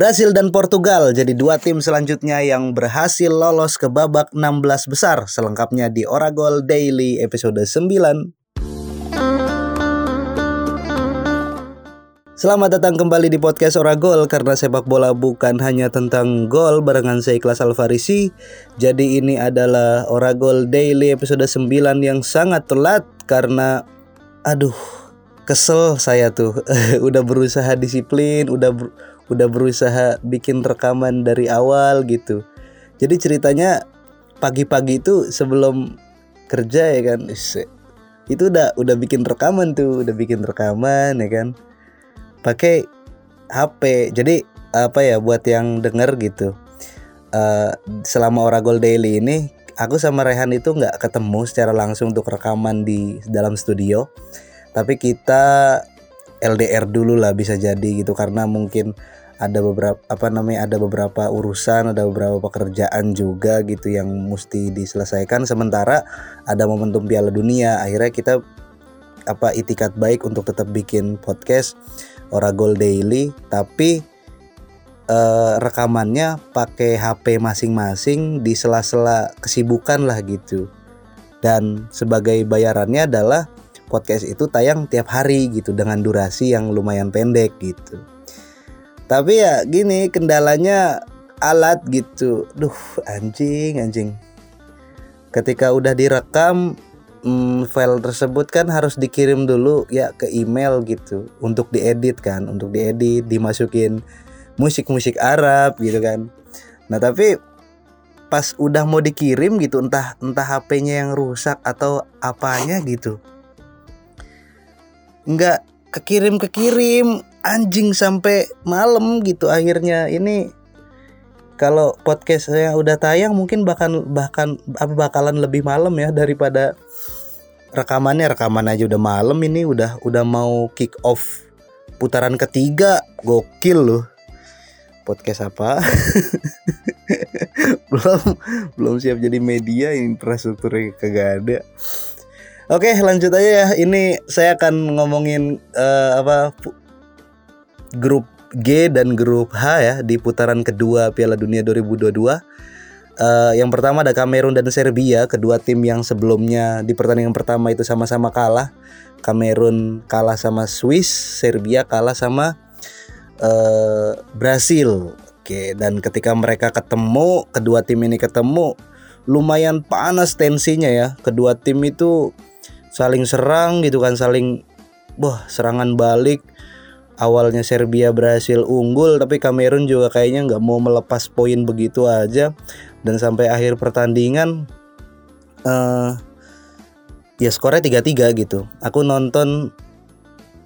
Brasil dan Portugal jadi dua tim selanjutnya yang berhasil lolos ke babak 16 besar. Selengkapnya di Oragol Daily episode 9. Selamat datang kembali di podcast Oragol karena sepak bola bukan hanya tentang gol barengan saya Ikhlas Alfarisi. Jadi ini adalah Oragol Daily episode 9 yang sangat telat karena aduh kesel saya tuh udah berusaha disiplin, udah udah berusaha bikin rekaman dari awal gitu. Jadi ceritanya pagi-pagi itu sebelum kerja ya kan, itu udah udah bikin rekaman tuh, udah bikin rekaman ya kan, pakai HP. Jadi apa ya buat yang denger gitu. Uh, selama Oragol Daily ini aku sama Rehan itu nggak ketemu secara langsung untuk rekaman di dalam studio tapi kita LDR dulu lah bisa jadi gitu karena mungkin ada beberapa apa namanya ada beberapa urusan ada beberapa pekerjaan juga gitu yang mesti diselesaikan. Sementara ada momentum Piala Dunia akhirnya kita apa itikat baik untuk tetap bikin podcast Oragol Daily. Tapi eh, rekamannya pakai HP masing-masing di sela-sela kesibukan lah gitu. Dan sebagai bayarannya adalah podcast itu tayang tiap hari gitu dengan durasi yang lumayan pendek gitu tapi ya gini kendalanya alat gitu. Duh anjing anjing. Ketika udah direkam hmm, file tersebut kan harus dikirim dulu ya ke email gitu. Untuk diedit kan untuk diedit dimasukin musik-musik Arab gitu kan. Nah tapi pas udah mau dikirim gitu entah entah HP-nya yang rusak atau apanya gitu. Nggak kekirim kekirim anjing sampai malam gitu akhirnya. Ini kalau podcast saya udah tayang mungkin bahkan bahkan bakalan lebih malam ya daripada rekamannya. Rekaman aja udah malam ini udah udah mau kick off putaran ketiga. Gokil loh. Podcast apa? Belum belum siap jadi media infrastrukturnya kagak ada. Oke lanjut aja ya. Ini saya akan ngomongin uh, apa grup G dan grup H ya di putaran kedua Piala Dunia 2022. Uh, yang pertama ada Kamerun dan Serbia, kedua tim yang sebelumnya di pertandingan pertama itu sama-sama kalah. Kamerun kalah sama Swiss, Serbia kalah sama uh, Brasil. Oke, dan ketika mereka ketemu, kedua tim ini ketemu, lumayan panas tensinya ya. Kedua tim itu saling serang gitu kan, saling wah serangan balik awalnya Serbia berhasil unggul tapi Kamerun juga kayaknya nggak mau melepas poin begitu aja. Dan sampai akhir pertandingan uh, ya skornya 3-3 gitu. Aku nonton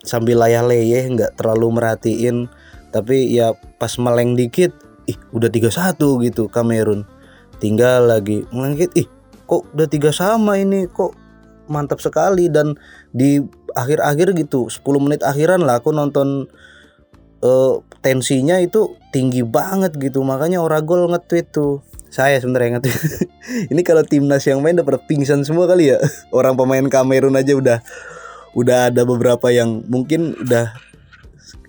sambil layah leyeh nggak terlalu merhatiin. Tapi ya pas meleng dikit ih udah 3-1 gitu Kamerun. Tinggal lagi meleng dikit ih kok udah tiga sama ini? Kok mantap sekali? Dan di akhir-akhir gitu 10 menit akhiran lah aku nonton uh, tensinya itu tinggi banget gitu. Makanya Oragol nge-tweet tuh. Saya sebenarnya nge-tweet. Ini kalau timnas yang main udah pingsan semua kali ya. Orang pemain Kamerun aja udah udah ada beberapa yang mungkin udah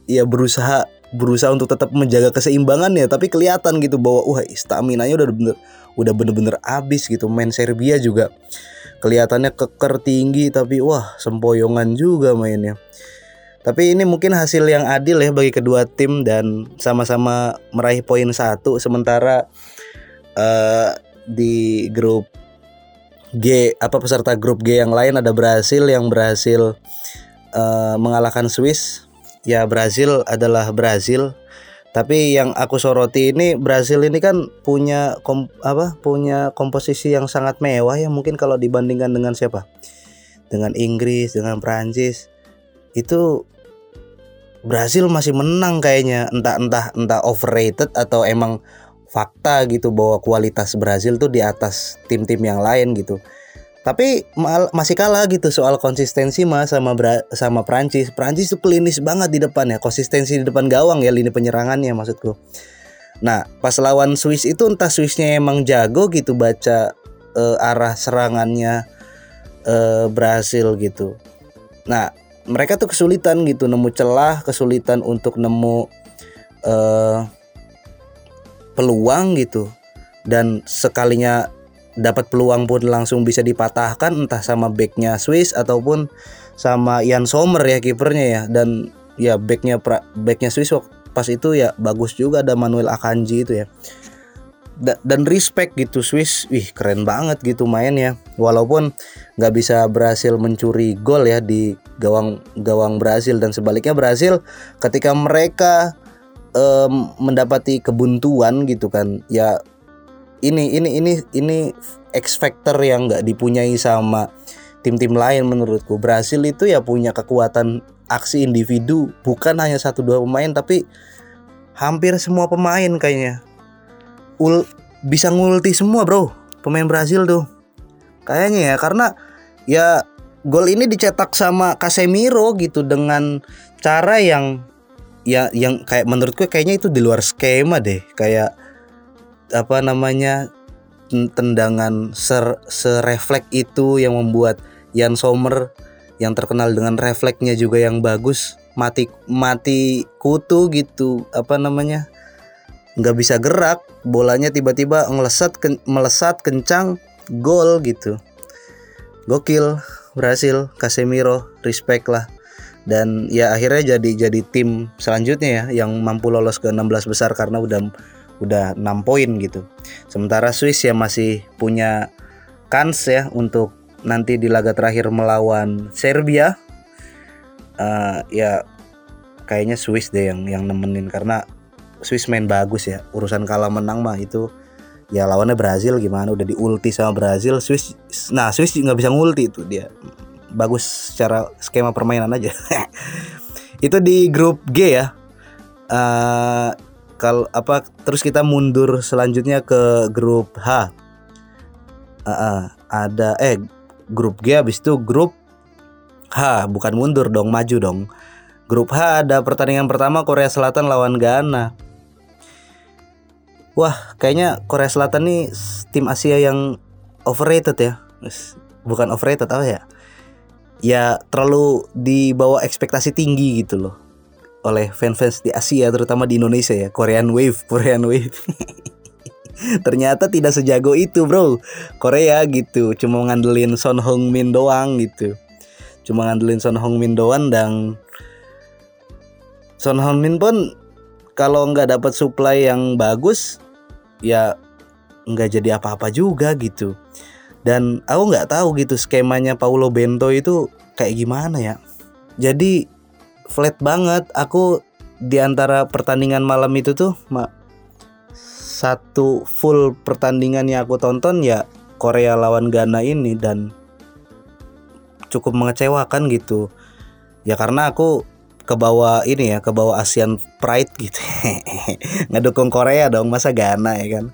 ya berusaha berusaha untuk tetap menjaga keseimbangan ya. Tapi kelihatan gitu bahwa wah stamina nya udah bener udah bener-bener abis gitu. Main Serbia juga kelihatannya keker tinggi tapi wah sempoyongan juga mainnya. Tapi ini mungkin hasil yang adil ya bagi kedua tim dan sama-sama meraih poin satu sementara uh, di grup G apa peserta grup G yang lain ada Brasil yang berhasil uh, mengalahkan Swiss. Ya Brasil adalah Brasil tapi yang aku soroti ini Brasil ini kan punya kom, apa? Punya komposisi yang sangat mewah ya mungkin kalau dibandingkan dengan siapa? Dengan Inggris, dengan Prancis. Itu Brasil masih menang kayaknya. Entah entah entah overrated atau emang fakta gitu bahwa kualitas Brasil tuh di atas tim-tim yang lain gitu tapi masih kalah gitu soal konsistensi mas sama Bra sama Prancis. Prancis tuh klinis banget di depan ya, konsistensi di depan gawang ya lini penyerangannya maksudku. Nah, pas lawan Swiss itu entah Swissnya emang jago gitu baca uh, arah serangannya uh, berhasil gitu. Nah, mereka tuh kesulitan gitu nemu celah, kesulitan untuk nemu uh, peluang gitu dan sekalinya dapat peluang pun langsung bisa dipatahkan entah sama backnya Swiss ataupun sama Ian Sommer ya kipernya ya. Dan ya backnya backnya Swiss pas itu ya bagus juga ada Manuel Akanji itu ya. Da dan respect gitu Swiss wih keren banget gitu main ya walaupun nggak bisa berhasil mencuri gol ya di gawang gawang Brasil dan sebaliknya Brasil ketika mereka mendapati kebuntuan gitu kan ya ini ini ini ini X factor yang nggak dipunyai sama tim-tim lain menurutku. Brasil itu ya punya kekuatan aksi individu bukan hanya satu dua pemain tapi hampir semua pemain kayaknya. Ul bisa ngulti semua bro. Pemain Brazil tuh. Kayaknya ya karena ya gol ini dicetak sama Casemiro gitu dengan cara yang ya yang kayak menurutku kayaknya itu di luar skema deh. Kayak apa namanya tendangan ser serefleks itu yang membuat Jan Sommer yang terkenal dengan refleksnya juga yang bagus mati mati kutu gitu apa namanya nggak bisa gerak bolanya tiba-tiba ngelesat ken, melesat kencang gol gitu. Gokil berhasil Casemiro respect lah. Dan ya akhirnya jadi jadi tim selanjutnya ya yang mampu lolos ke 16 besar karena udah udah 6 poin gitu. Sementara Swiss ya masih punya kans ya untuk nanti di laga terakhir melawan Serbia uh, ya kayaknya Swiss deh yang yang nemenin. Karena Swiss main bagus ya urusan kalah menang mah itu ya lawannya Brazil gimana udah diulti sama Brazil Swiss nah Swiss nggak bisa ngulti itu dia. Bagus secara skema permainan aja. Itu di grup G ya. Uh, kalau apa terus kita mundur selanjutnya ke grup H. Uh, uh, ada eh grup G habis itu grup H. Bukan mundur dong maju dong. Grup H ada pertandingan pertama Korea Selatan lawan Ghana. Wah, kayaknya Korea Selatan nih tim Asia yang overrated ya. Bukan overrated apa ya? Ya terlalu di bawah ekspektasi tinggi gitu loh oleh fans-fans di Asia terutama di Indonesia ya. Korean Wave, Korean Wave. Ternyata tidak sejago itu, Bro. Korea gitu, cuma ngandelin Son Hong Min doang gitu. Cuma ngandelin Son Hong Min doang dan Son Hong Min pun kalau nggak dapat supply yang bagus ya nggak jadi apa-apa juga gitu dan aku nggak tahu gitu skemanya Paulo Bento itu kayak gimana ya jadi flat banget. Aku di antara pertandingan malam itu tuh mak satu full pertandingan yang aku tonton ya Korea lawan Ghana ini dan cukup mengecewakan gitu. Ya karena aku ke bawah ini ya ke bawah Asian Pride gitu. Ngedukung Korea dong masa Ghana ya kan?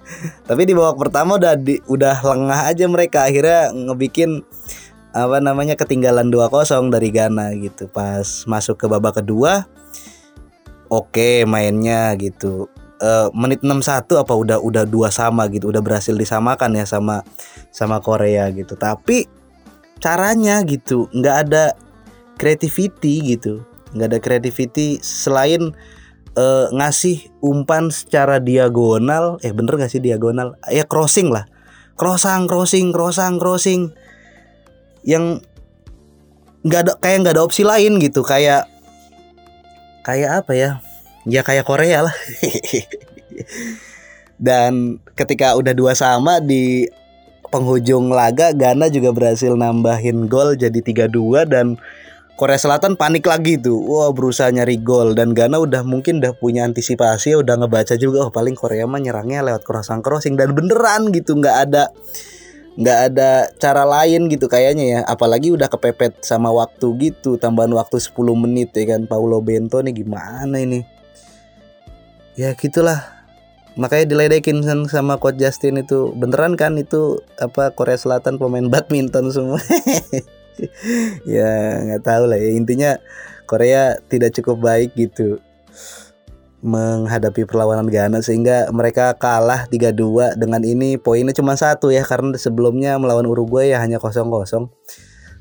Tapi di babak pertama udah di, udah lengah aja mereka. Akhirnya ngebikin apa namanya ketinggalan 2-0 dari Ghana gitu. Pas masuk ke babak kedua oke okay, mainnya gitu. Uh, menit 61 apa udah udah dua sama gitu udah berhasil disamakan ya sama sama Korea gitu. Tapi caranya gitu nggak ada creativity gitu. Nggak ada creativity selain uh, ngasih umpan secara diagonal. Eh bener gak sih diagonal? Ya crossing lah. Crossing crossing crossing crossing yang nggak ada kayak nggak ada opsi lain gitu. Kayak kayak apa ya? Ya kayak Korea lah. Dan ketika udah dua sama di penghujung laga Ghana juga berhasil nambahin gol jadi 3-2 dan Korea Selatan panik lagi tuh. Wah, berusaha nyari gol dan Ghana udah mungkin udah punya antisipasi, udah ngebaca juga oh paling Korea mah nyerangnya lewat crossing crossing dan beneran gitu, nggak ada nggak ada cara lain gitu kayaknya ya. Apalagi udah kepepet sama waktu gitu, tambahan waktu 10 menit ya kan Paulo Bento nih gimana ini? Ya gitulah. Makanya diledekin sama coach Justin itu beneran kan itu apa Korea Selatan pemain badminton semua. ya nggak tahu lah ya intinya Korea tidak cukup baik gitu menghadapi perlawanan Ghana sehingga mereka kalah 3-2 dengan ini. Poinnya cuma satu ya karena sebelumnya melawan Uruguay ya hanya kosong kosong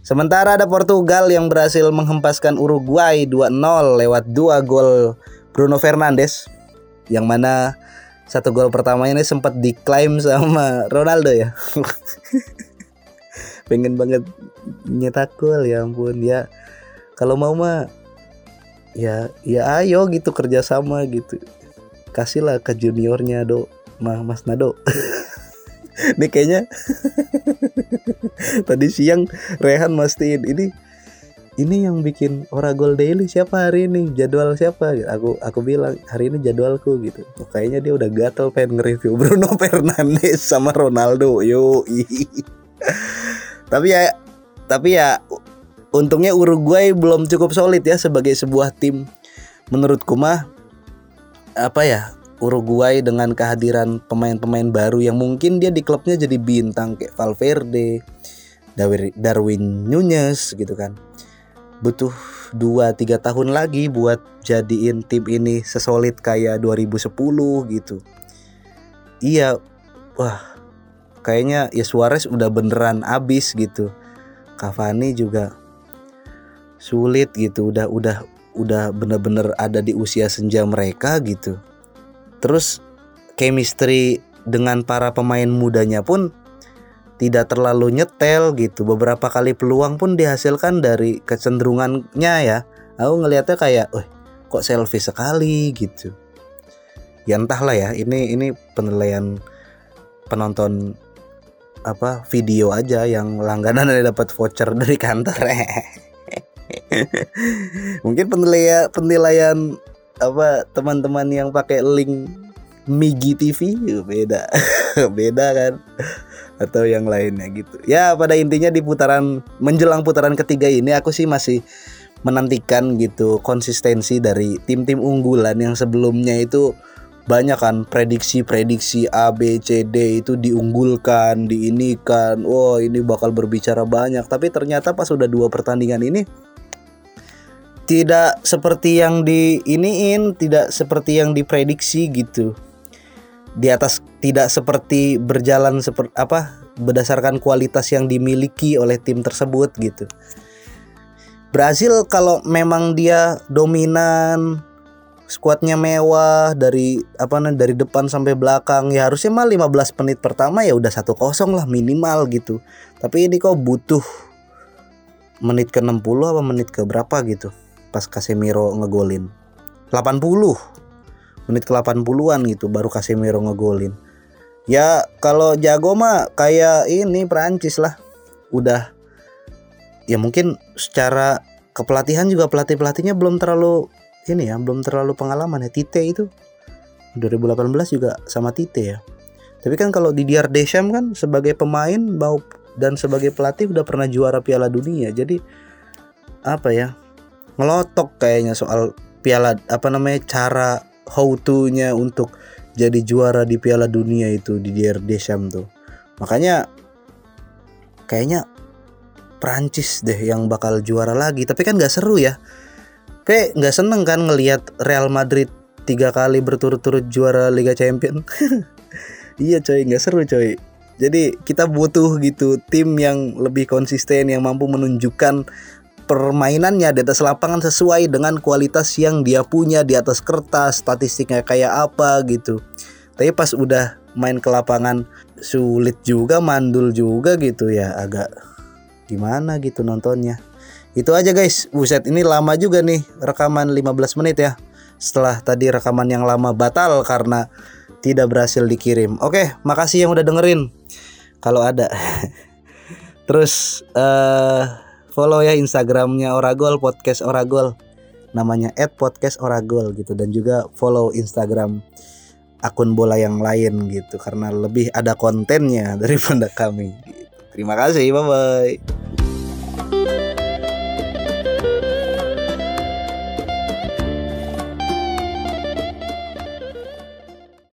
Sementara ada Portugal yang berhasil menghempaskan Uruguay 2-0 lewat dua gol Bruno Fernandes yang mana satu gol pertama ini sempat diklaim sama Ronaldo ya. Pengen banget nyetak gol ya ampun ya. Kalau mau mah ya ya ayo gitu kerjasama gitu. Kasihlah ke juniornya do. Mah mas Nado. Ini kayaknya tadi siang Rehan mastiin ini ini yang bikin Oragol Daily siapa hari ini? Jadwal siapa? Aku aku bilang hari ini jadwalku gitu. Oh, kayaknya dia udah gatel pengen nge-review Bruno Fernandes sama Ronaldo. Yo tapi ya tapi ya untungnya Uruguay belum cukup solid ya sebagai sebuah tim. Menurutku mah apa ya Uruguay dengan kehadiran pemain-pemain baru yang mungkin dia di klubnya jadi bintang kayak Valverde, Darwin Nunez gitu kan. Butuh 2-3 tahun lagi buat jadiin tim ini sesolid kayak 2010 gitu. Iya wah kayaknya ya Suarez udah beneran abis gitu. Cavani juga sulit gitu udah udah udah bener-bener ada di usia senja mereka gitu terus chemistry dengan para pemain mudanya pun tidak terlalu nyetel gitu. Beberapa kali peluang pun dihasilkan dari kecenderungannya ya. Aku ngelihatnya kayak, "Wah, kok selfie sekali?" gitu. Ya entahlah ya, ini ini penilaian penonton apa video aja yang langganan ada dapat voucher dari kantor. Mungkin penilaian penilaian apa teman-teman yang pakai link Migi TV beda. beda kan atau yang lainnya gitu. Ya pada intinya di putaran menjelang putaran ketiga ini aku sih masih menantikan gitu konsistensi dari tim-tim unggulan yang sebelumnya itu banyak kan prediksi-prediksi A B C D itu diunggulkan, diinikan. Oh, ini bakal berbicara banyak, tapi ternyata pas udah dua pertandingan ini tidak seperti yang diiniin, tidak seperti yang diprediksi gitu di atas tidak seperti berjalan seperti apa berdasarkan kualitas yang dimiliki oleh tim tersebut gitu. Brazil kalau memang dia dominan skuadnya mewah dari apa nih dari depan sampai belakang ya harusnya mah 15 menit pertama ya udah satu kosong lah minimal gitu. Tapi ini kok butuh menit ke 60 apa menit ke berapa gitu pas Casemiro ngegolin. 80 menit ke 80-an gitu baru Casemiro ngegolin. Ya kalau jago mah kayak ini Prancis lah. Udah ya mungkin secara kepelatihan juga pelatih-pelatihnya belum terlalu ini ya, belum terlalu pengalaman ya. Tite itu 2018 juga sama Tite ya. Tapi kan kalau di Diar Deschamps kan sebagai pemain bau dan sebagai pelatih udah pernah juara Piala Dunia. Jadi apa ya? Ngelotok kayaknya soal piala apa namanya cara how to-nya untuk jadi juara di Piala Dunia itu di Dier tuh. Makanya kayaknya Prancis deh yang bakal juara lagi. Tapi kan gak seru ya. Kayak nggak seneng kan ngelihat Real Madrid tiga kali berturut-turut juara Liga Champion. iya coy, nggak seru coy. Jadi kita butuh gitu tim yang lebih konsisten yang mampu menunjukkan permainannya di atas lapangan sesuai dengan kualitas yang dia punya di atas kertas, statistiknya kayak apa gitu. Tapi pas udah main ke lapangan sulit juga, mandul juga gitu ya, agak gimana gitu nontonnya. Itu aja guys, buset ini lama juga nih rekaman 15 menit ya. Setelah tadi rekaman yang lama batal karena tidak berhasil dikirim. Oke, makasih yang udah dengerin. Kalau ada. Terus eh uh, follow ya Instagramnya Oragol podcast Oragol namanya at podcast Oragol gitu dan juga follow Instagram akun bola yang lain gitu karena lebih ada kontennya daripada kami. Terima kasih, bye bye.